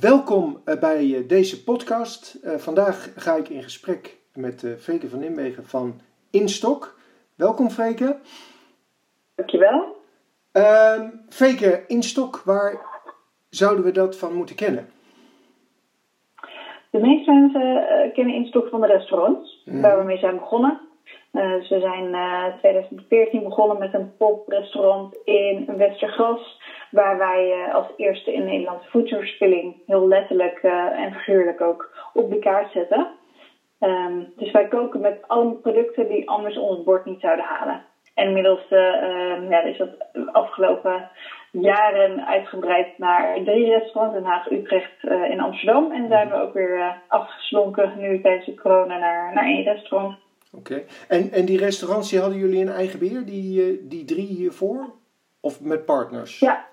Welkom eh, bij eh, deze podcast. Uh, vandaag ga ik in gesprek met Freke van Inwegen van Instok. Welkom Freke. Dankjewel. Uh, Freke, Instok, waar zouden we dat van moeten kennen? De meeste mensen kennen Instok van de restaurants, mm. waar we mee zijn begonnen. Uh, we zijn in 2014 begonnen met een poprestaurant in Westergras waar wij uh, als eerste in Nederland voedselverspilling heel letterlijk uh, en figuurlijk ook op de kaart zetten. Um, dus wij koken met alle producten die anders ons bord niet zouden halen. En inmiddels uh, ja, is dat afgelopen jaren uitgebreid naar drie restaurants, Den Haag, Utrecht in Amsterdam. En zijn we ook weer afgeslonken nu tijdens de corona naar, naar één restaurant. Oké, en, en die restaurants die hadden jullie een eigen beheer, die, die drie hiervoor? Of met partners? Ja,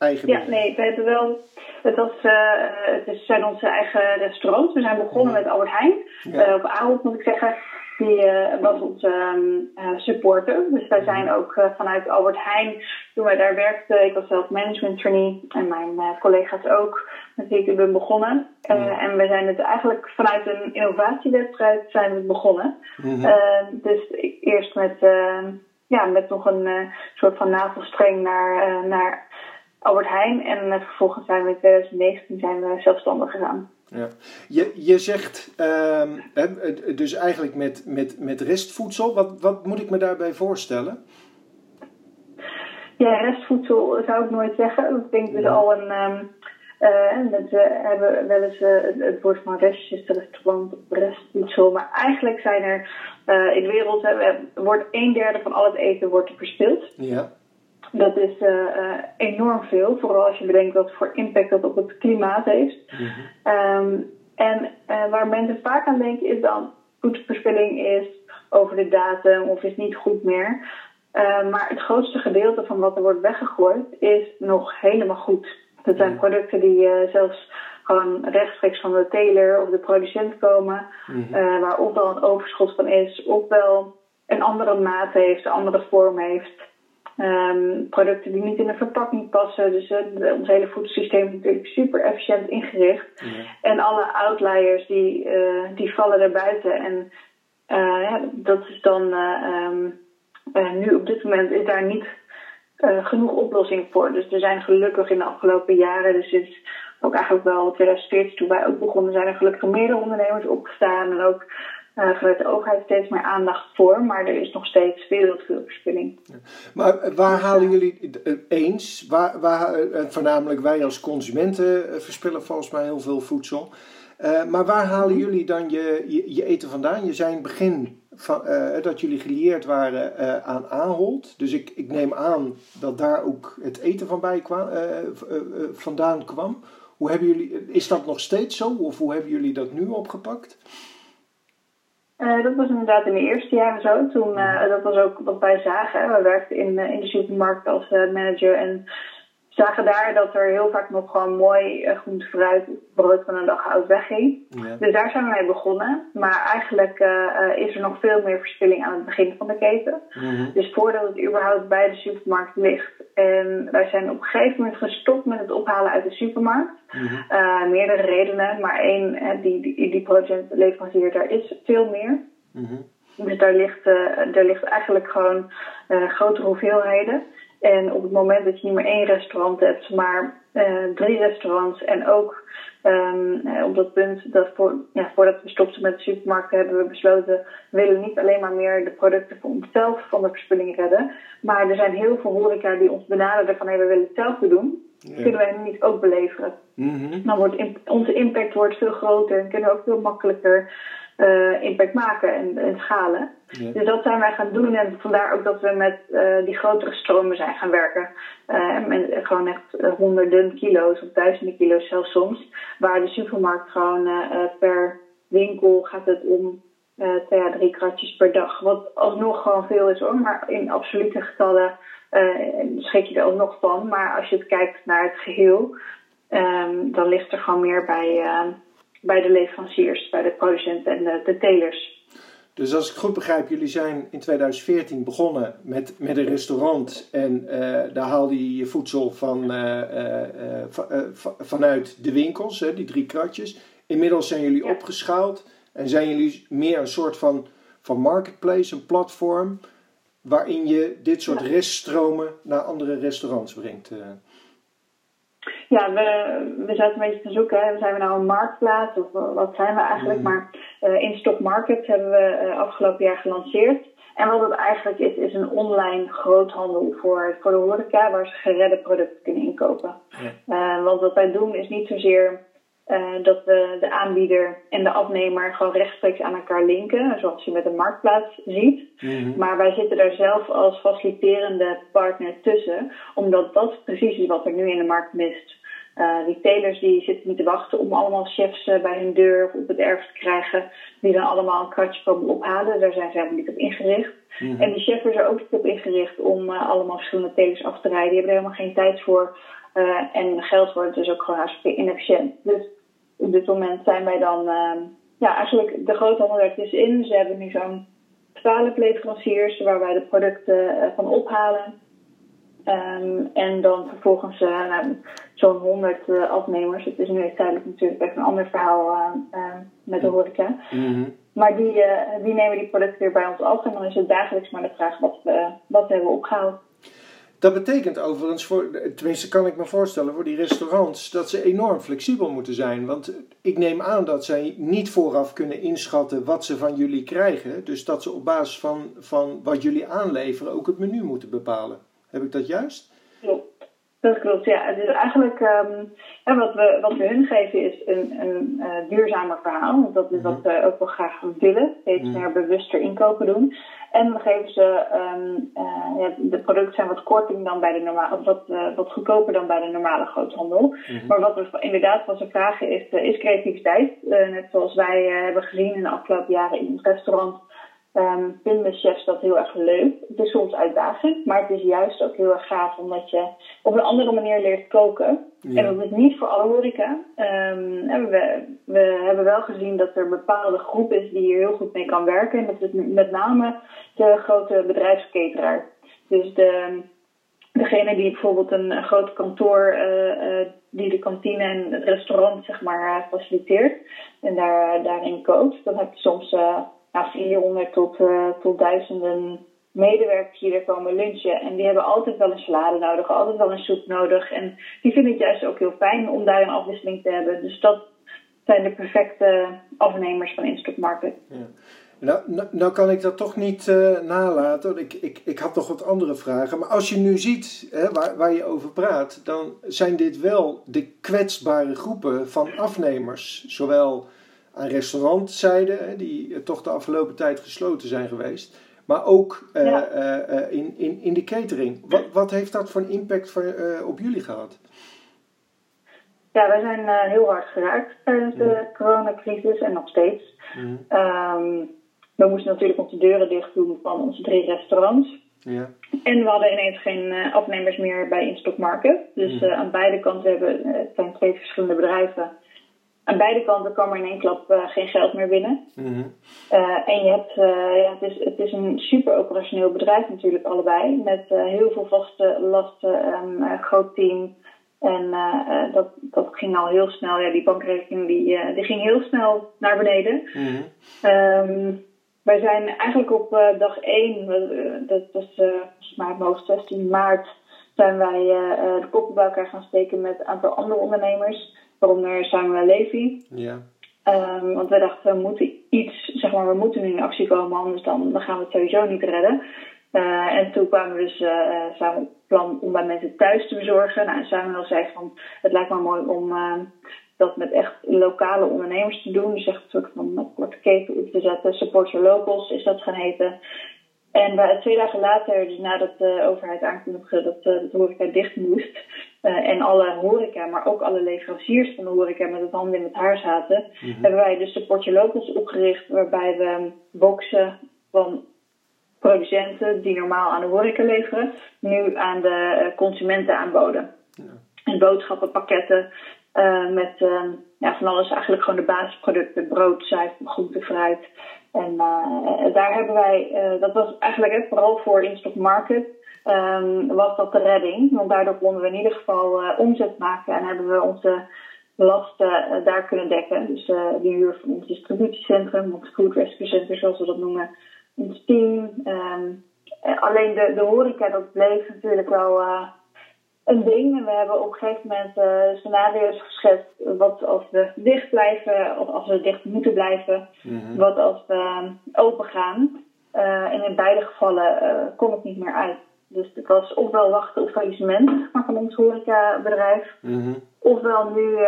eigen Ja, nee, we hebben wel. Het, was, uh, het zijn onze eigen restaurants. We zijn begonnen met Albert Heijn. Ja. Uh, op avond moet ik zeggen. Die uh, was onze um, supporter. Dus wij zijn ook vanuit Albert Heijn, toen wij daar werkten, ik was zelf management trainee en mijn collega's ook, met wie ik ben begonnen. Ja. En we zijn het eigenlijk vanuit een innovatiewedstrijd zijn we begonnen. Mm -hmm. dus eerst met, ja, met nog een soort van navelstreng naar, naar Albert Heijn. En vervolgens zijn we in 2019 zijn we zelfstandig gegaan. Ja. Je, je zegt uh, dus eigenlijk met, met, met restvoedsel. Wat, wat moet ik me daarbij voorstellen? Ja, restvoedsel zou ik nooit zeggen. Ik denk dus ja. al een. Um, uh, we hebben wel eens uh, het, woord van restjes, restaurant, restvoedsel. Maar eigenlijk zijn er uh, in de wereld, wordt een derde van al het eten wordt verspild. Ja. Dat is uh, uh, enorm veel, vooral als je bedenkt wat voor impact dat op het klimaat heeft. Mm -hmm. um, en uh, waar mensen vaak aan denken is dan voedselverspilling is over de datum of is niet goed meer. maar het grootste gedeelte van wat er wordt weggegooid is nog helemaal goed. Dat zijn producten die zelfs gewoon rechtstreeks van de teler of de producent komen, mm -hmm. waar ofwel een overschot van is, ofwel een andere maat heeft, een andere vorm heeft. Um, producten die niet in de verpakking passen. Dus uh, ons hele voedselsysteem is natuurlijk super efficiënt ingericht. Ja. En alle outliers die, uh, die vallen er buiten. En ja, dat is dan um, nu op dit moment is daar niet genoeg oplossing voor. Dus er zijn gelukkig in de afgelopen jaren, dus sinds ook eigenlijk wel 2014 toen wij ook begonnen, zijn er gelukkig meerdere ondernemers opgestaan. En ook uh, vanuit de overheid steeds meer aandacht voor, maar er is nog steeds veel verspilling. Ja. Maar waar halen jullie eens, waar, waar, voornamelijk wij als consumenten verspillen volgens mij heel veel voedsel, uh, maar waar halen mhm. jullie dan je, je, je, eten vandaan? Je zei in het begin van, uh, dat jullie gelieerd waren aan Ahold, dus ik, ik neem aan dat daar ook het eten van bij kwam, vandaan kwam. Hoe hebben jullie, is dat nog steeds zo of hoe hebben jullie dat nu opgepakt? Uh, dat was inderdaad in de eerste jaren zo. Toen, uh, dat was ook wat wij zagen. We werkten in, uh, in de supermarkt als manager en zagen daar dat er heel vaak nog gewoon mooi uh, groente fruit, brood van een dag oud wegging. Ja. Dus daar zijn we mee begonnen. Maar eigenlijk uh, is er nog veel meer verspilling aan het begin van de keten. Mm -hmm. Dus voordat het überhaupt bij de supermarkt ligt. En wij zijn op een gegeven moment gestopt met het ophalen uit de supermarkt. Mm -hmm. uh, meerdere redenen, maar één, die, die, die producent, leverancier, daar is veel meer. Mm -hmm. Dus daar ligt, daar ligt eigenlijk gewoon grotere hoeveelheden. En op het moment dat je niet meer één restaurant hebt, maar uh, drie restaurants en ook um, op dat punt, dat voor, ja, voordat we stopten met de supermarkten, hebben we besloten, we willen niet alleen maar meer de producten voor onszelf van de verspilling redden, maar er zijn heel veel horeca die ons benaderen van, hey, we willen hetzelfde doen. Ja. Kunnen wij niet ook beleveren? Mm -hmm. Dan wordt onze impact wordt veel groter en kunnen we ook veel makkelijker uh, impact maken en, en schalen. Ja. Dus dat zijn wij gaan doen en vandaar ook dat we met uh, die grotere stromen zijn gaan werken. Uh, met gewoon echt honderden kilo's of duizenden kilo's zelfs soms. Waar de supermarkt gewoon per winkel gaat het om twee à drie kratjes per dag. Wat alsnog gewoon veel is hoor, maar in absolute getallen schrik je er ook nog van. Maar als je het kijkt naar het geheel, um, dan ligt er gewoon meer bij bij de leveranciers, bij de producenten en de, de telers. Dus als ik goed begrijp, jullie zijn in 2014 begonnen met, met een restaurant en daar haalde je je voedsel van, vanuit de winkels, hè, die drie kratjes. Inmiddels zijn jullie opgeschaald en zijn jullie meer een soort van, van marketplace, een platform, waarin je dit soort reststromen naar andere restaurants brengt. Ja, we, we zaten een beetje te zoeken. Hè. Zijn we nou een marktplaats of wat zijn we eigenlijk? Mm. Maar uh, in Stock Market hebben we uh, afgelopen jaar gelanceerd. En wat het eigenlijk is, is een online groothandel voor, voor de horeca waar ze geredde producten kunnen inkopen. Ja. Uh, want wat wij doen is niet zozeer uh, dat we de aanbieder en de afnemer gewoon rechtstreeks aan elkaar linken, zoals je met een marktplaats ziet. Mm-hmm. Maar wij zitten daar zelf als faciliterende partner tussen, omdat dat precies is wat er nu in de markt mist. Uh, retailers die zitten niet te wachten om allemaal chefs uh, bij hun deur of op het erf te krijgen, die dan allemaal een kratje komen ophalen. Daar zijn ze helemaal niet op ingericht. Mm-hmm. En die chefs zijn er ook niet op ingericht om allemaal verschillende telers af te rijden. Die hebben er helemaal geen tijd voor. en geld wordt dus ook gewoon hartstikke inefficiënt. Dus op dit moment zijn wij dan uh, ja, eigenlijk de groothandel in. Ze hebben nu zo'n 12 leveranciers waar wij de producten van ophalen. Um, en dan vervolgens uh, zo'n 100 uh, afnemers. Het is nu tijdelijk natuurlijk echt een ander verhaal met de horeca. Mm Maar die, die nemen die producten weer bij ons af. En dan is het dagelijks maar de vraag wat we, wat we hebben opgehaald. Dat betekent overigens, voor, tenminste kan ik me voorstellen voor die restaurants, dat ze enorm flexibel moeten zijn. Want ik neem aan dat zij niet vooraf kunnen inschatten wat ze van jullie krijgen. Dus dat ze op basis van, van wat jullie aanleveren ook het menu moeten bepalen. Heb ik dat juist? Klopt. Dat klopt, ja. Dus eigenlijk um, wat, we, wat we hun geven is een, een uh, duurzamer verhaal. Want dat is wat mhm. we ook wel graag willen. Steeds mhm. meer bewuster inkopen doen. En we geven ze, um, uh, ja, de producten zijn wat korting dan bij de normale, of wat, uh, wat goedkoper dan bij de normale groothandel. Mm Maar wat we inderdaad van ze vragen is, is creativiteit. net zoals wij hebben gezien in de afgelopen jaren in het restaurant um, vinden chefs dat heel erg leuk. Het is soms uitdagend, maar het is juist ook heel erg gaaf omdat je op een andere manier leert koken. En dat is niet voor alle horeca. Um, we, we hebben wel gezien dat er een bepaalde groep is die hier heel goed mee kan werken. En dat is met name de grote bedrijfsketeraar. Dus de, degene die bijvoorbeeld een, groot kantoor, uh, uh, die de kantine en het restaurant zeg maar uh, faciliteert en daar, daarin kookt, dan heb je soms nou, 400 tot, uh, tot duizenden medewerkers die er komen lunchen. En die hebben altijd wel een salade nodig, altijd wel een soep nodig. En die vinden het juist ook heel fijn om daar een afwisseling te hebben. Dus dat zijn de perfecte afnemers van Instock Market. Ja. Nou, nou, nou, kan ik dat toch niet uh, nalaten. Ik, ik, ik had nog wat andere vragen. Maar als je nu ziet hè, waar, waar je over praat, dan zijn dit wel de kwetsbare groepen van afnemers. Zowel aan restaurantzijde, die toch de afgelopen tijd gesloten zijn geweest. Maar ook uh, uh, in, in, in de catering. Wat, wat heeft dat voor een impact voor, op jullie gehad? Ja, wij zijn heel hard geraakt tijdens de coronacrisis en nog steeds. Mm. Um, we moesten natuurlijk onze deuren dicht doen van onze drie restaurants. Ja. En we hadden ineens geen afnemers meer bij Instock Market. Dus mm. aan beide kanten hebben het zijn twee verschillende bedrijven aan beide kanten kwam er in één klap uh, geen geld meer binnen. Mm en je hebt, uh, ja, het, is, het is een super operationeel bedrijf natuurlijk allebei. Met heel veel vaste lasten, een groot team. En dat, dat ging al heel snel. Ja, die bankrekening die, die ging heel snel naar beneden. Mm um, wij zijn eigenlijk op dag 1, dat was volgens mij het 16 maart, zijn wij de koppen bij elkaar gaan steken met een aantal andere ondernemers waaronder Samuel Levy. Ja. Um, want wij dachten, we moeten iets, zeg maar, we moeten nu in actie komen, anders dan, dan gaan we het sowieso niet redden. Uh, en toen kwamen we dus uh, samen op het plan om bij mensen thuis te bezorgen. Nou, en Samuel zei van, het lijkt me mooi om uh, dat met echt lokale ondernemers te doen. Dus echt een soort van korte keten op te zetten. Support your locals is dat gaan heten. En twee dagen later, dus nadat de overheid aankondigde dat de horeca dicht moest, uh, en alle horeca, maar ook alle leveranciers van de horeca met het handen in het haar zaten, mhm. hebben wij dus Support Locals opgericht, waarbij we boxen van producenten die normaal aan de horeca leveren, nu aan de eh, consumenten aanboden. Ja. En boodschappenpakketten uh, met uh, ja, van alles eigenlijk gewoon de basisproducten, brood, zuivel, groente, fruit. En daar hebben wij, dat was eigenlijk vooral voor in-stock market, um, was dat de redding. Want daardoor konden we in ieder geval omzet maken en hebben we onze lasten daar kunnen dekken. Dus de huur van ons distributiecentrum, ons food rescue center zoals we dat noemen, ons team. Um, alleen de, de horeca, dat bleef natuurlijk wel een ding. En we hebben op een gegeven moment uh, scenario's geschetst. Wat als we dicht blijven, of als we dicht moeten blijven. Mhm. Wat als we uh, open gaan. Uh, en in beide gevallen uh, kon het niet meer uit. Dus het was ofwel wachten op faillissement van ons horecabedrijf. Mm Ofwel nu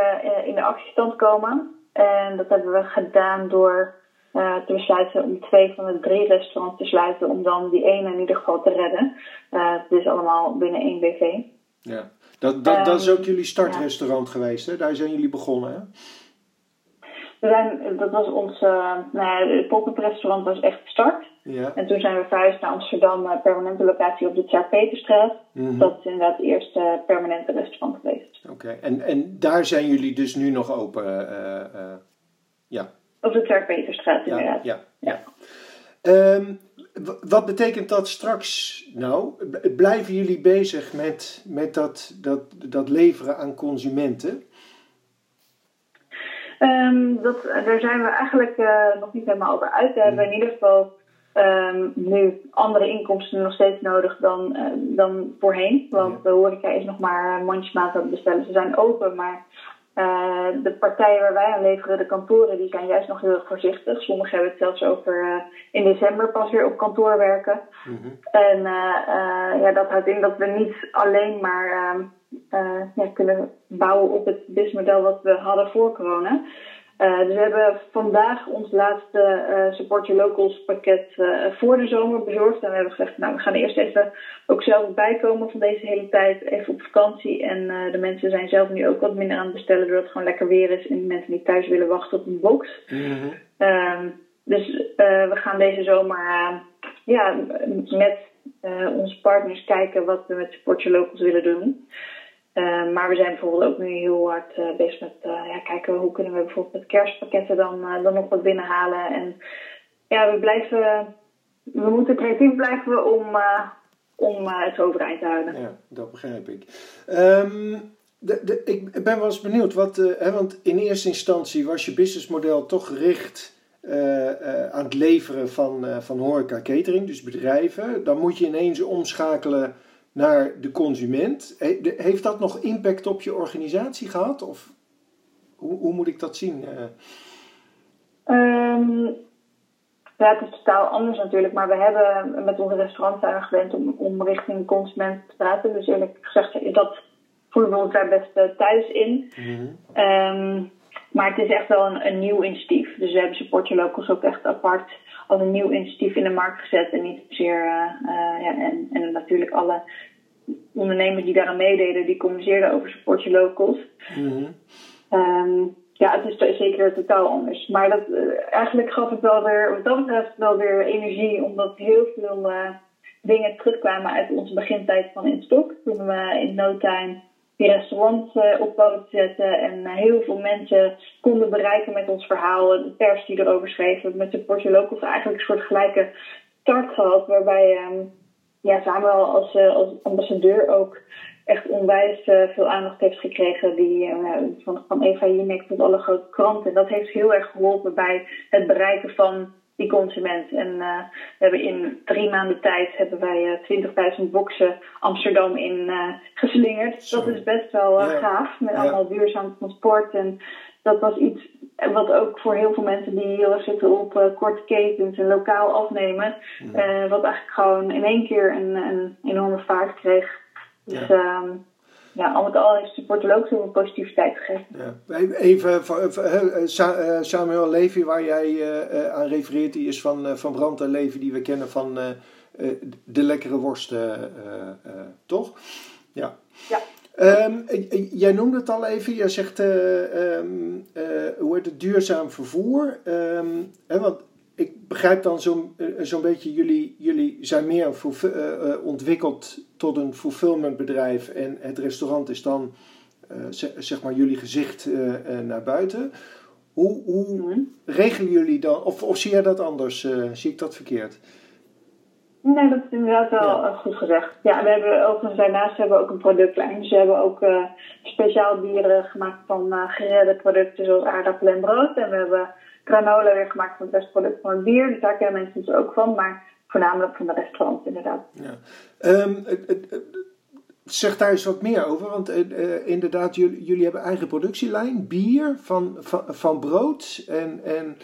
in de actiestand komen. En dat hebben we gedaan door te besluiten om twee van de drie restaurants te sluiten. Om dan die ene in ieder geval te redden. het is allemaal binnen één BV. Ja, dat, dat, dat is ook jullie startrestaurant geweest, hè? Daar zijn jullie begonnen, hè? We zijn, dat was ons, uh, nou ja, het pop-up restaurant was echt start. Ja. En toen zijn we verhuisd naar Amsterdam, uh, permanente locatie op de Tjaar Peterstraat. Mhm. Dat is inderdaad het eerste permanente restaurant geweest. Oké, en, en daar zijn jullie dus nu nog open? Ja. Op de Tjaar Peterstraat, inderdaad. Ja, ja. ja. Um, wat betekent dat straks nou? Blijven jullie bezig met, met dat, dat, dat leveren aan consumenten? Um, dat, daar zijn we eigenlijk uh, nog niet helemaal over uit. We hebben in ieder geval um, nu andere inkomsten nog steeds nodig dan, uh, dan voorheen. Want de horeca is nog maar mandjesmaat aan het bestellen. Ze zijn open, maar uh, de partijen waar wij aan leveren, de kantoren, die zijn juist nog heel erg voorzichtig. Sommigen hebben het zelfs over uh, in december pas weer op kantoor werken. Mm -hmm. En uh, ja, dat houdt in dat we niet alleen maar ja, kunnen bouwen op het businessmodel wat we hadden voor corona. Uh, dus we hebben vandaag ons laatste uh, Support Your Locals pakket uh, voor de zomer bezorgd. En we hebben gezegd, nou we gaan eerst even ook zelf bijkomen van deze hele tijd. Even op vakantie. En de mensen zijn zelf nu ook wat minder aan het bestellen doordat het gewoon lekker weer is. En mensen die thuis willen wachten op een box. Mm -hmm. dus we gaan deze zomer ja, met onze partners kijken wat we met Support Your Locals willen doen. Uh, maar we zijn bijvoorbeeld ook nu heel hard uh, bezig met uh, ja, kijken hoe kunnen we bijvoorbeeld met kerstpakketten dan, dan nog wat binnenhalen. En ja, we blijven, we moeten creatief blijven om, om het overeind te houden. Ja, dat begrijp ik. Um, de, de, ik ben wel eens benieuwd, wat, hè, want in eerste instantie was je businessmodel toch gericht aan het leveren van, van horeca catering, dus bedrijven. Dan moet je ineens omschakelen naar de consument. Heeft dat nog impact op je organisatie gehad? Of hoe, hoe moet ik dat zien? Um, ja, het is totaal anders natuurlijk. Maar we hebben met onze restaurant zijn we gewend om, om richting consument te praten. Dus eerlijk gezegd, dat voelen we ons daar best eh, thuis in. Mm maar het is echt wel een, een nieuw initiatief. Dus we hebben Support Your Locals ook echt apart als een nieuw initiatief in de markt gezet. En niet zozeer, uh, ja, en, en natuurlijk alle ondernemers die daaraan meededen, die communiceerden over Support Your Locals. Mm um, ja, het is zeker totaal anders. Maar dat, uh, eigenlijk gaf het wel weer, wat dat betreft, wel weer energie, omdat heel veel uh, dingen terugkwamen uit onze begintijd van Instok. Toen we in no time restaurants uh, op te zetten en heel veel mensen konden bereiken met ons verhaal. De pers die erover schreef, met Support Your Locals eigenlijk een soort gelijke start gehad, waarbij... Um, ja, Samuel als, uh, als ambassadeur ook echt onwijs veel aandacht heeft gekregen. Die, van, van Eva Jinek tot alle grote kranten. En dat heeft heel erg geholpen bij het bereiken van die consument. En we hebben in drie maanden tijd hebben wij 20.000 boxen Amsterdam in geslingerd. Dat is best wel gaaf. Met allemaal duurzaam transport. En dat was iets wat ook voor heel veel mensen die heel erg zitten op korte ketens en lokaal afnemen, wat eigenlijk gewoon in één keer een, een enorme vaart kreeg. Dus ja. Al met al heeft support ook zoveel positiviteit gegeven. Ja. Even, uh, Samuel Levy, waar jij aan refereert, die is van, van Brand en Levy, die we kennen van de lekkere worsten, toch? Ja. ja. Um, jij noemde het al even, jij zegt uh, um, uh, hoe heet het, duurzaam vervoer. Um, hè, want ik begrijp dan zo'n zo beetje, jullie, jullie zijn meer uh, ontwikkeld tot een fulfillmentbedrijf en het restaurant is dan zeg maar jullie gezicht naar buiten. Hoe, hoe Mhm. regelen jullie dan, of, of zie jij dat anders? eh, zie ik dat verkeerd? Nee, dat is inderdaad wel Ja. eh, goed gezegd. Ja, we hebben overigens daarnaast hebben we ook een productlijn. Dus we hebben ook eh, speciaal bieren gemaakt van eh geredde producten zoals aardappelen en brood. En we hebben granola weer gemaakt van het restproduct van het bier. Dus daar kennen mensen dus ook van, maar voornamelijk van de restaurants inderdaad. Ja. Ehm, zeg daar eens wat meer over, want eh, eh, inderdaad, jullie, jullie hebben eigen productielijn, bier van, van, van brood. En, en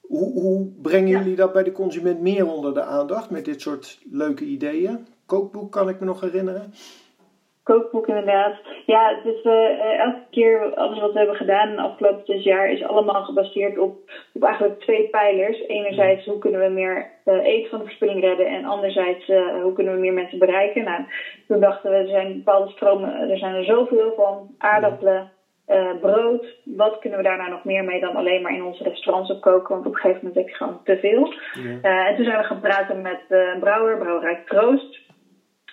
hoe, hoe brengen Ja. jullie dat bij de consument meer onder de aandacht met dit soort leuke ideeën? Kookboek kan ik me nog herinneren. Kookboek inderdaad. Ja, het is eh, eh, elke keer alles wat we hebben gedaan in de afgelopen zes jaar is allemaal gebaseerd op, op eigenlijk twee pijlers. Enerzijds hoe kunnen we meer eh, eten van de verspilling redden en anderzijds hoe kunnen we meer mensen bereiken. Nou, toen dachten we er zijn bepaalde stromen, er zijn er zoveel van aardappelen, brood. Wat kunnen we daar nou nog meer mee dan alleen maar in onze restaurants op koken? Want op een gegeven moment heb je gewoon te veel. Ja. En toen zijn we gaan praten met brouwer, Brouwerij Troost.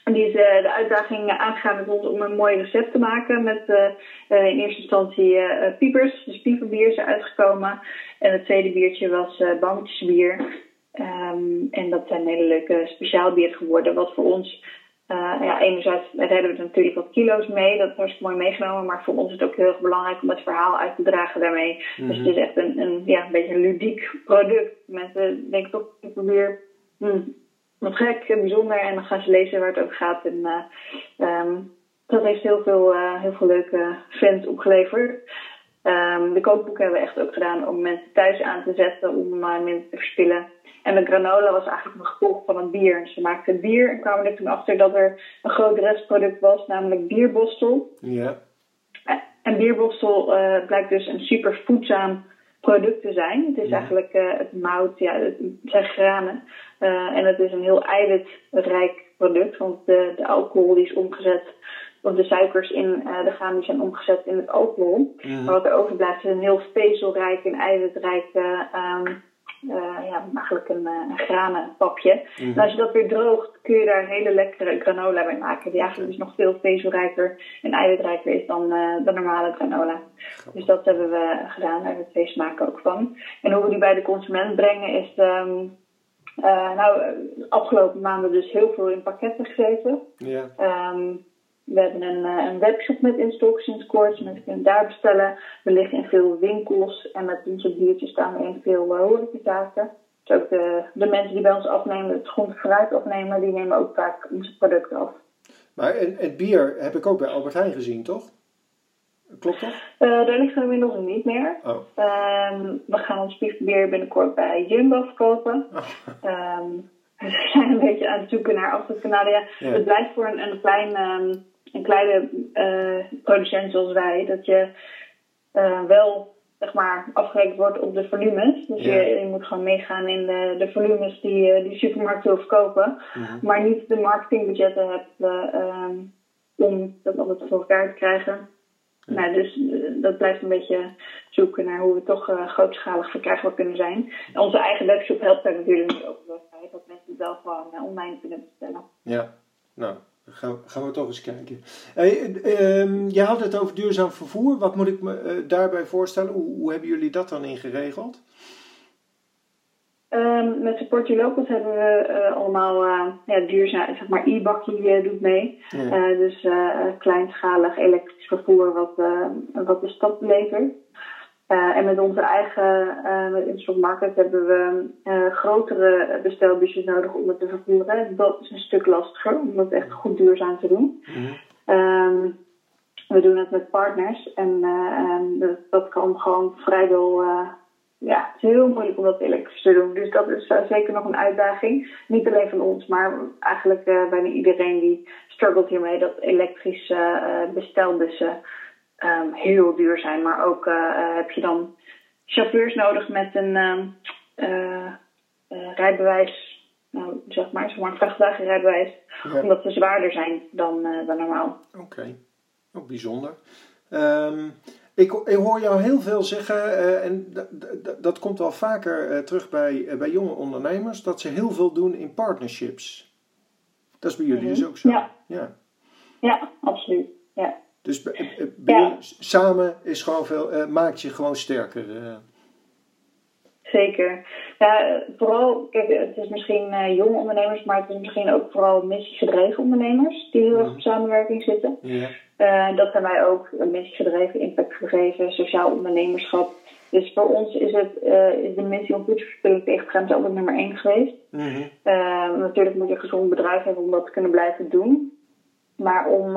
En die is eh, de uitdaging aangegaan met ons om een mooi recept te maken. Met eh, eh, in eerste instantie piepers, dus pieperbier is er uitgekomen. En het tweede biertje was uh, en dat zijn hele leuke speciaalbieren geworden. Wat voor ons, ja, enerzijds redden we natuurlijk wat kilo's mee. Dat is hartstikke mooi meegenomen. Maar voor ons is het ook heel erg belangrijk om het verhaal uit te dragen daarmee. Dus het is echt een, een, ja, een beetje een ludiek product. Mensen denken toch pieperbier... Hmm, wat gek en bijzonder. En dan gaan ze lezen waar het over gaat. En uh, um, dat heeft heel veel, uh, heel veel leuke fans opgeleverd. Um, de kookboeken hebben we echt ook gedaan om mensen thuis aan te zetten om uh, minder te verspillen. En de granola was eigenlijk een gevolg van een bier. Ze maakten bier en kwamen er toen achter dat er een groot restproduct was, namelijk bierbostel. Ja. En bierbostel uh, blijkt dus een super voedzaam product te zijn. Het is ja. eigenlijk uh, het mout, ja, het zijn granen. Uh, en het is een heel eiwitrijk product, want de, de alcohol die is omgezet, of de suikers in uh, de graan die zijn omgezet in het alcohol. Mm. Maar wat er overblijft is een heel vezelrijk en eiwitrijk, um, ja, eigenlijk een, granenpapje. Mm. En als je dat weer droogt, kun je daar een hele lekkere granola bij maken. Die eigenlijk dus nog veel vezelrijker en eiwitrijker is dan de normale granola. Dus dat hebben we gedaan. Daar hebben we twee smaken ook van. En hoe we die bij de consument brengen is... Um, uh, nou, de afgelopen maanden dus heel veel in pakketten gezeten. Ja. Um, we hebben een, uh, een webshop met sinds kort. Mensen kunnen daar bestellen. We liggen in veel winkels. En met onze biertjes staan we in veel uh, horecazaken. Dus ook de, de mensen die bij ons afnemen, het groente fruit afnemen, die nemen ook vaak onze producten af. Maar en, het bier heb ik ook bij Albert Heijn gezien, toch? Klopt dat? Uh, daar ligt er inmiddels niet meer. Oh. Um, we gaan ons bier binnenkort bij Jumbo verkopen. Oh. Um, we zijn een beetje aan het zoeken naar afzetkanalen. Ja. Het blijft voor een, een, klein, um, een kleine uh, producent zoals wij dat je uh, wel zeg maar, afgerekend wordt op de volumes. Dus je, je, moet gewoon meegaan in de, de volumes die die supermarkt wil verkopen. Mhm. Maar niet de marketingbudgetten hebt om dat altijd voor elkaar te krijgen. Nou, dus uh, dat blijft een beetje zoeken naar hoe we toch uh, grootschalig verkrijgbaar kunnen zijn. En onze eigen webshop helpt daar natuurlijk ook bij, dat mensen het wel gewoon uh, online kunnen bestellen. Ja, nou, gaan, gaan we toch eens kijken. Hey, uh, je had het over duurzaam vervoer. Wat moet ik me eh, daarbij voorstellen? Hoe, hoe hebben jullie dat dan ingeregeld? Um, met Support Your Locals hebben we uh, allemaal uh, ja, duurzaam, zeg maar, e-bakkie uh, doet mee. Ja. Dus kleinschalig elektrisch vervoer wat, wat de stad levert. en met onze eigen, met Market hebben we grotere bestelbusjes nodig om het te vervoeren. Dat is een stuk lastiger om dat echt goed duurzaam te doen. Mhm. Um, we doen het met partners en dat, dat kan gewoon vrijwel ja, het is heel moeilijk om dat elektrisch te doen. Dus dat is uh, zeker nog een uitdaging. Niet alleen van ons, maar eigenlijk uh, bijna iedereen die struggelt hiermee. Dat elektrische uh, bestelbussen um, heel duur zijn. Maar ook heb je dan chauffeurs nodig met een rijbewijs. Nou, zeg maar, zeg maar een vrachtwagenrijbewijs. Ja. Omdat ze zwaarder zijn dan, dan normaal. Oké, okay. ook bijzonder. Um, ik, ik, hoor jou heel veel zeggen, uh, en dat komt wel vaker uh, terug bij, uh, bij jonge ondernemers, dat ze heel veel doen in partnerships. Dat is bij jullie mm -hmm. dus ook zo? Ja, ja. ja absoluut. Ja. Dus ja. samen is gewoon veel, maakt je gewoon sterker. Zeker. Ja, vooral, kijk, het is misschien uh, jonge ondernemers, maar het is misschien ook vooral missiegedreven ondernemers die heel erg op samenwerking zitten. Ja. Uh, dat zijn wij ook, missiegedreven, impactgedreven, sociaal ondernemerschap. Dus voor ons is, het, uh, is de missie om voedselverspilling tegen te gaan altijd nummer één geweest. Mm natuurlijk moet je een gezond bedrijf hebben om dat te kunnen blijven doen. Maar om,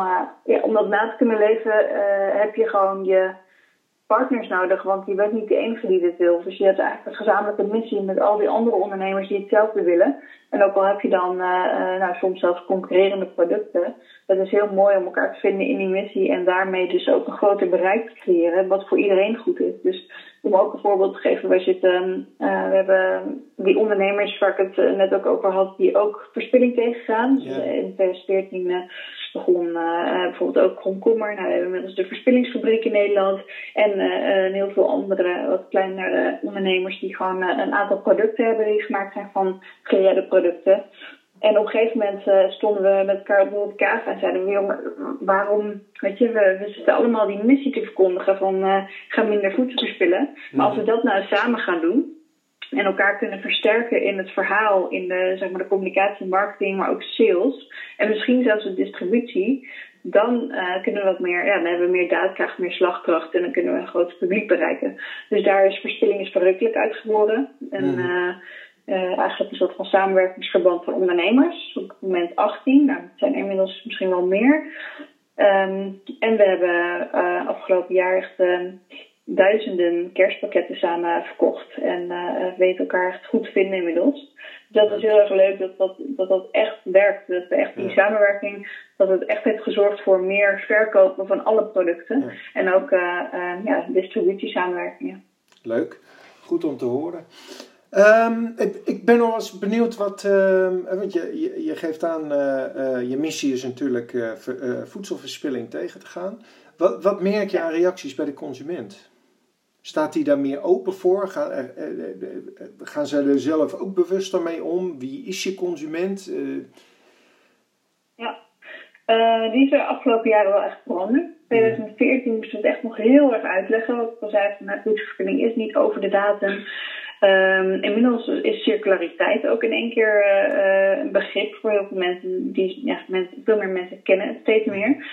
ja, om dat na te kunnen leven heb je gewoon je partners nodig, want je bent niet de enige die dit wil. Dus je hebt eigenlijk een gezamenlijke missie met al die andere ondernemers die hetzelfde willen. En ook al heb je dan uh, nou, soms zelfs concurrerende producten, het is heel mooi om elkaar te vinden in die missie en daarmee dus ook een groter bereik te creëren, wat voor iedereen goed is. Dus om ook een voorbeeld te geven, wij zitten, uh, we hebben die ondernemers waar ik het eh, net ook over had, die ook verspilling tegengaan. Dus in 2014 begon uh, bijvoorbeeld ook Komkommer. Nou, we hebben inmiddels de verspillingsfabriek in Nederland. En uh, heel veel andere, wat kleinere ondernemers die gewoon een aantal producten hebben die gemaakt zijn van gereëerde producten. En op een gegeven moment stonden we met elkaar op de kaas en zeiden we, waarom, weet je, we, we zitten allemaal die missie te verkondigen van ga minder voedsel verspillen. Maar als we dat nou samen gaan doen en elkaar kunnen versterken in het verhaal, in de, zeg maar, de communicatie, marketing, maar ook sales en misschien zelfs de distributie, dan uh, kunnen we wat meer, ja, dan hebben we meer daadkracht, meer slagkracht en dan kunnen we een groot publiek bereiken. Dus daar is Verspilling is verrukkelijk uitgeboren. En, mm. Uh, eigenlijk een soort van samenwerkingsverband van ondernemers. Op het moment 18, nou, het zijn er inmiddels misschien wel meer. Um, en we hebben uh, afgelopen jaar echt uh, duizenden kerstpakketten samen verkocht. En weten elkaar echt goed te vinden inmiddels. Dus dat is heel erg leuk dat dat, dat, dat echt werkt. Dat we echt die samenwerking, dat het echt heeft gezorgd voor meer verkopen van alle producten. En ook ja, distributiesamenwerkingen. Leuk, goed om te horen. Um, ik, ik, ben nog eens benieuwd wat, uh, want je, je, je, geeft aan, uh, uh, je missie is natuurlijk uh, voedselverspilling tegen te gaan. Wat, wat, merk je aan reacties bij de consument? Staat die daar meer open voor? Gaan, gaan ze er zelf ook bewuster mee om? Wie is je consument? Ja, die is er afgelopen jaren wel echt veranderd. In 2014 moesten we het echt nog heel erg uitleggen. Wat ik al zei, nou, voedselverspilling is niet over de datum. Um, inmiddels is circulariteit ook in één keer een begrip voor heel veel mensen. Die, ja, mensen, veel meer mensen kennen het steeds meer.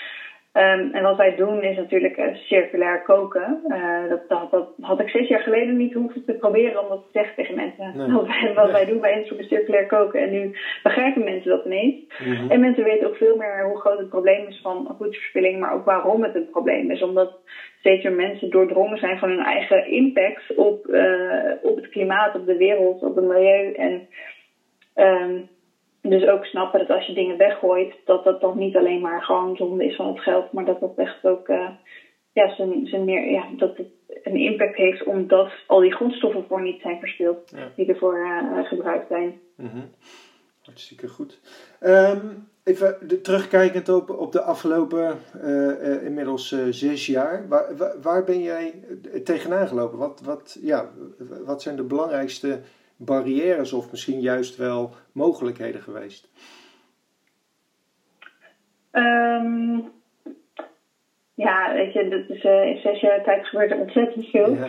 Um, en wat wij doen is natuurlijk uh, circulair koken. Uh, dat, dat, dat, had ik zes jaar geleden niet hoeven te proberen om dat te zeggen tegen mensen. Nee. Wat, wij, wat wij doen bij circulair koken. En nu begrijpen mensen dat ineens. Mm En mensen weten ook veel meer hoe groot het probleem is van voedselverspilling. Maar ook waarom het een probleem is. Omdat steeds meer mensen doordrongen zijn van hun eigen impact op, uh, op het klimaat, op de wereld, op het milieu. En um, dus ook snappen dat als je dingen weggooit, dat dat dan niet alleen maar gewoon zonde is van het geld, maar dat dat echt ook uh, ja, zijn, zijn meer, ja, dat het een impact heeft omdat al die grondstoffen voor niet zijn verspild die ervoor uh, gebruikt zijn. Mm -hmm. Hartstikke goed. Um, even de, terugkijkend op, op de afgelopen uh, inmiddels zes jaar, waar, waar, waar, ben jij tegenaan gelopen? Wat, wat, ja, wat zijn de belangrijkste barrières of misschien juist wel mogelijkheden geweest? Um, ja, weet je, dat is, uh, in zes jaar tijd gebeurt er ontzettend veel. Ja.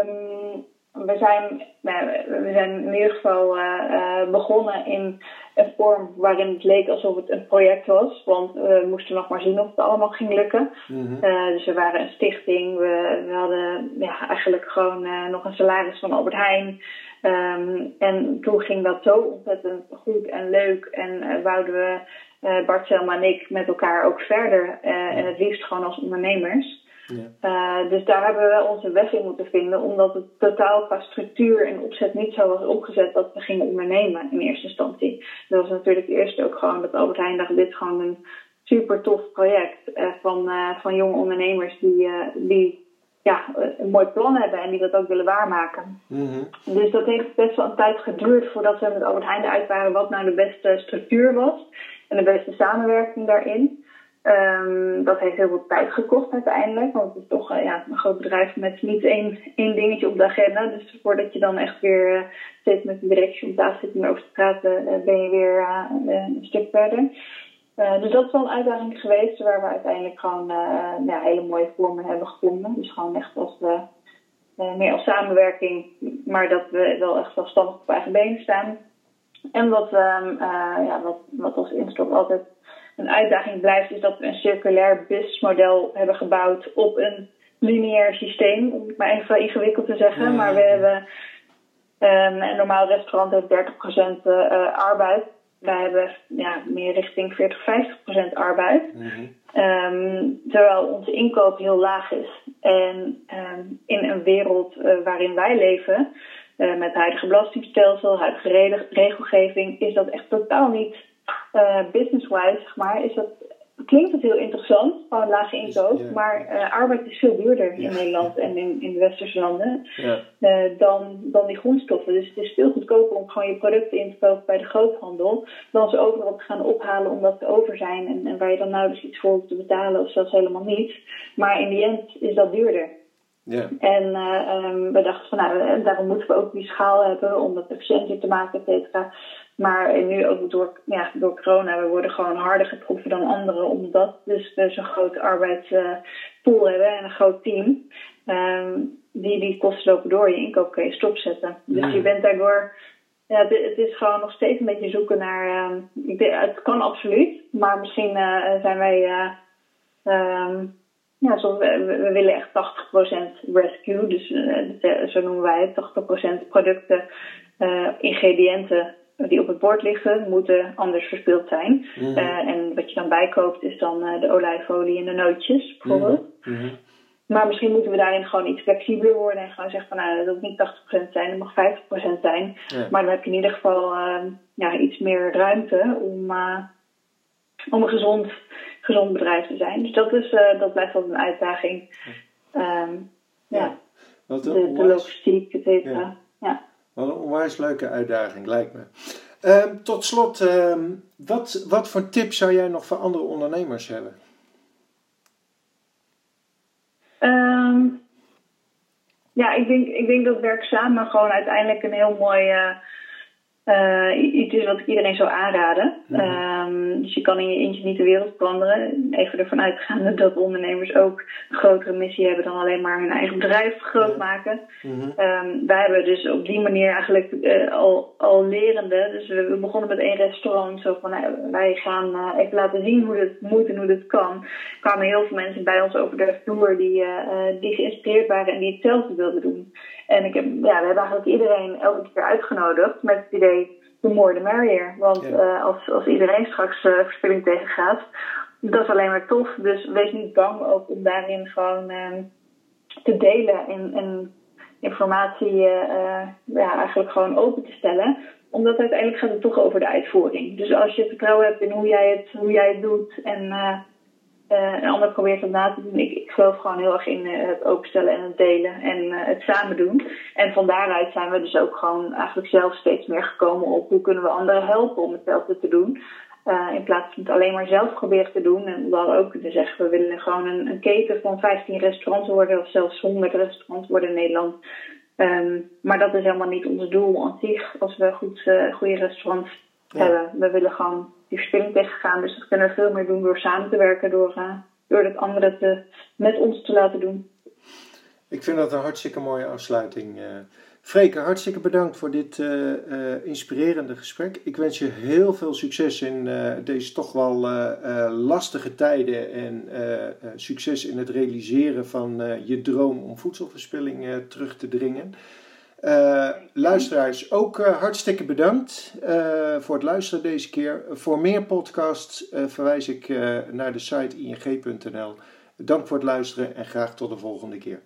Um, we, zijn, nou, we zijn in ieder geval uh, uh, begonnen in een vorm waarin het leek alsof het een project was. Want we moesten nog maar zien of het allemaal ging lukken. Mm -hmm. dus we waren een stichting. We, we hadden ja, eigenlijk gewoon nog een salaris van Albert Heijn. Um, en toen ging dat zo ontzettend goed en leuk. En uh, wouden we, uh, Bart, Selma en ik, met elkaar ook verder. Uh, ja. En het liefst gewoon als ondernemers. Ja. dus daar hebben we onze weg in moeten vinden. Omdat het totaal qua structuur en opzet niet zo was opgezet dat we gingen ondernemen in eerste instantie. Dat was natuurlijk eerst ook gewoon dat Albert Heijn dacht, dit is gewoon een super tof project van, van jonge ondernemers die, die ja, een mooi plan hebben en die dat ook willen waarmaken. Mm Dus dat heeft best wel een tijd geduurd voordat we met Albert Heijn eruit waren wat nou de beste structuur was en de beste samenwerking daarin. Um, dat heeft heel veel tijd gekost uiteindelijk, want het is toch uh, ja, een groot bedrijf met niet één, één dingetje op de agenda. Dus voordat je dan echt weer uh, steeds met de directie om tafel zit en over te praten, uh, ben je weer een stuk verder. Dus dat is wel een uitdaging geweest waar we uiteindelijk gewoon ja, hele mooie vormen hebben gevonden. Dus gewoon echt als meer als samenwerking, maar dat we wel echt zelfstandig op eigen benen staan. En wat, um, ja, wat, wat als Instop altijd een uitdaging blijft, is dat we een circulair businessmodel hebben gebouwd op een lineair systeem, om het maar even ingewikkeld te zeggen. Maar we hebben um, een normaal restaurant heeft 30% uh, arbeid. Wij hebben ja, meer richting 40, 50% arbeid. Mm terwijl onze inkoop heel laag is. En um, in een wereld uh, waarin wij leven, uh, met het huidige belastingstelsel, huidige regelgeving, is dat echt totaal niet uh, business-wise, zeg maar, is dat, klinkt het heel interessant, gewoon lage inkoop, maar uh, arbeid is veel duurder in Nederland en in, in de westerse landen ja. uh, dan, dan die grondstoffen. Dus het is veel goedkoper om gewoon je producten in te kopen bij de groothandel, dan ze overal te gaan ophalen omdat ze over zijn en, en waar je dan nauwelijks iets voor hoeft te betalen of zelfs helemaal niet. Maar in die end is dat duurder. Ja. En uh, um, we dachten van nou, daarom moeten we ook die schaal hebben om het efficiënter te maken, et cetera. Maar nu ook door, ja, door corona, we worden gewoon harder getroffen dan anderen, omdat dus we zo'n grote arbeidspool hebben en een groot team. Um, die, die kosten lopen door, je inkoop kun je stopzetten. Dus je bent daardoor, ja, het, het, is gewoon nog steeds een beetje zoeken naar, ik denk, het kan absoluut, maar misschien uh, zijn wij, uh, um, ja, zo, we, we, willen echt 80% rescue, dus uh, zo noemen wij het, 80% producten, ingrediënten die op het bord liggen, moeten anders verspild zijn. Mhm. Eh, en wat je dan bijkoopt is dan uh, de olijfolie en de nootjes, bijvoorbeeld. Mhm. Mhm. Maar misschien moeten we daarin gewoon iets flexibeler worden en gewoon zeggen van nou, dat moet niet 80% zijn, dat mag 50% zijn. Maar dan heb je in ieder geval uh, ja, iets meer ruimte om, om een gezond, gezond bedrijf te zijn. Dus dat, is, dat blijft wel een uitdaging. Um, ja. ja. De, de, logistiek, et cetera. ja. Wat een onwijs leuke uitdaging, lijkt me. Um, tot slot, um, wat, wat voor tips zou jij nog voor andere ondernemers hebben? Um, ja, ik denk, ik denk dat werk samen gewoon uiteindelijk een heel mooi uh, uh, iets is wat ik iedereen zou aanraden. Mm dus je kan in je eentje niet de wereld veranderen. Even ervan uitgaande dat ondernemers ook een grotere missie hebben dan alleen maar hun eigen bedrijf groot maken. Mm wij hebben dus op die manier eigenlijk uh, al, al lerende. Dus we, we, begonnen met één restaurant. Zo van nou, wij gaan uh, even laten zien hoe het moet en hoe het kan. Er kwamen heel veel mensen bij ons over de vloer die, die geïnspireerd waren en die hetzelfde wilden doen. En ik heb, ja, we hebben eigenlijk iedereen elke keer uitgenodigd met het idee, the more the merrier. Want uh, als, als iedereen straks uh, verspilling tegengaat, dat is alleen maar tof. Dus wees niet bang ook om daarin gewoon uh, te delen en, en informatie uh, ja, eigenlijk gewoon open te stellen. Omdat uiteindelijk gaat het toch over de uitvoering. Dus als je vertrouwen hebt in hoe jij het, hoe jij het doet en uh, een ander probeert dat na te doen. Ik, ik geloof gewoon heel erg in uh, het openstellen en het delen en uh, het samen doen. En van daaruit zijn we dus ook gewoon eigenlijk zelf steeds meer gekomen op hoe kunnen we anderen helpen om hetzelfde te doen. in plaats van het alleen maar zelf proberen te doen. En dan ook te zeggen, we willen gewoon een, een, keten van 15 restaurants worden of zelfs 100 restaurants worden in Nederland. Um, maar dat is helemaal niet ons doel aan zich als we goed, goede restaurants ja. hebben. We willen gewoon die verspilling. Dus dat kunnen we veel meer doen door samen te werken, door, uh, door het andere te, met ons te laten doen. Ik vind dat een hartstikke mooie afsluiting. Uh, Freke, hartstikke bedankt voor dit inspirerende gesprek. Ik wens je heel veel succes in deze toch wel lastige tijden en succes in het realiseren van je droom om voedselverspilling terug te dringen. Uh, luisteraars, ook uh, hartstikke bedankt uh, voor het luisteren deze keer. Voor meer podcasts verwijs ik naar de site ing.nl. Dank voor het luisteren en graag tot de volgende keer.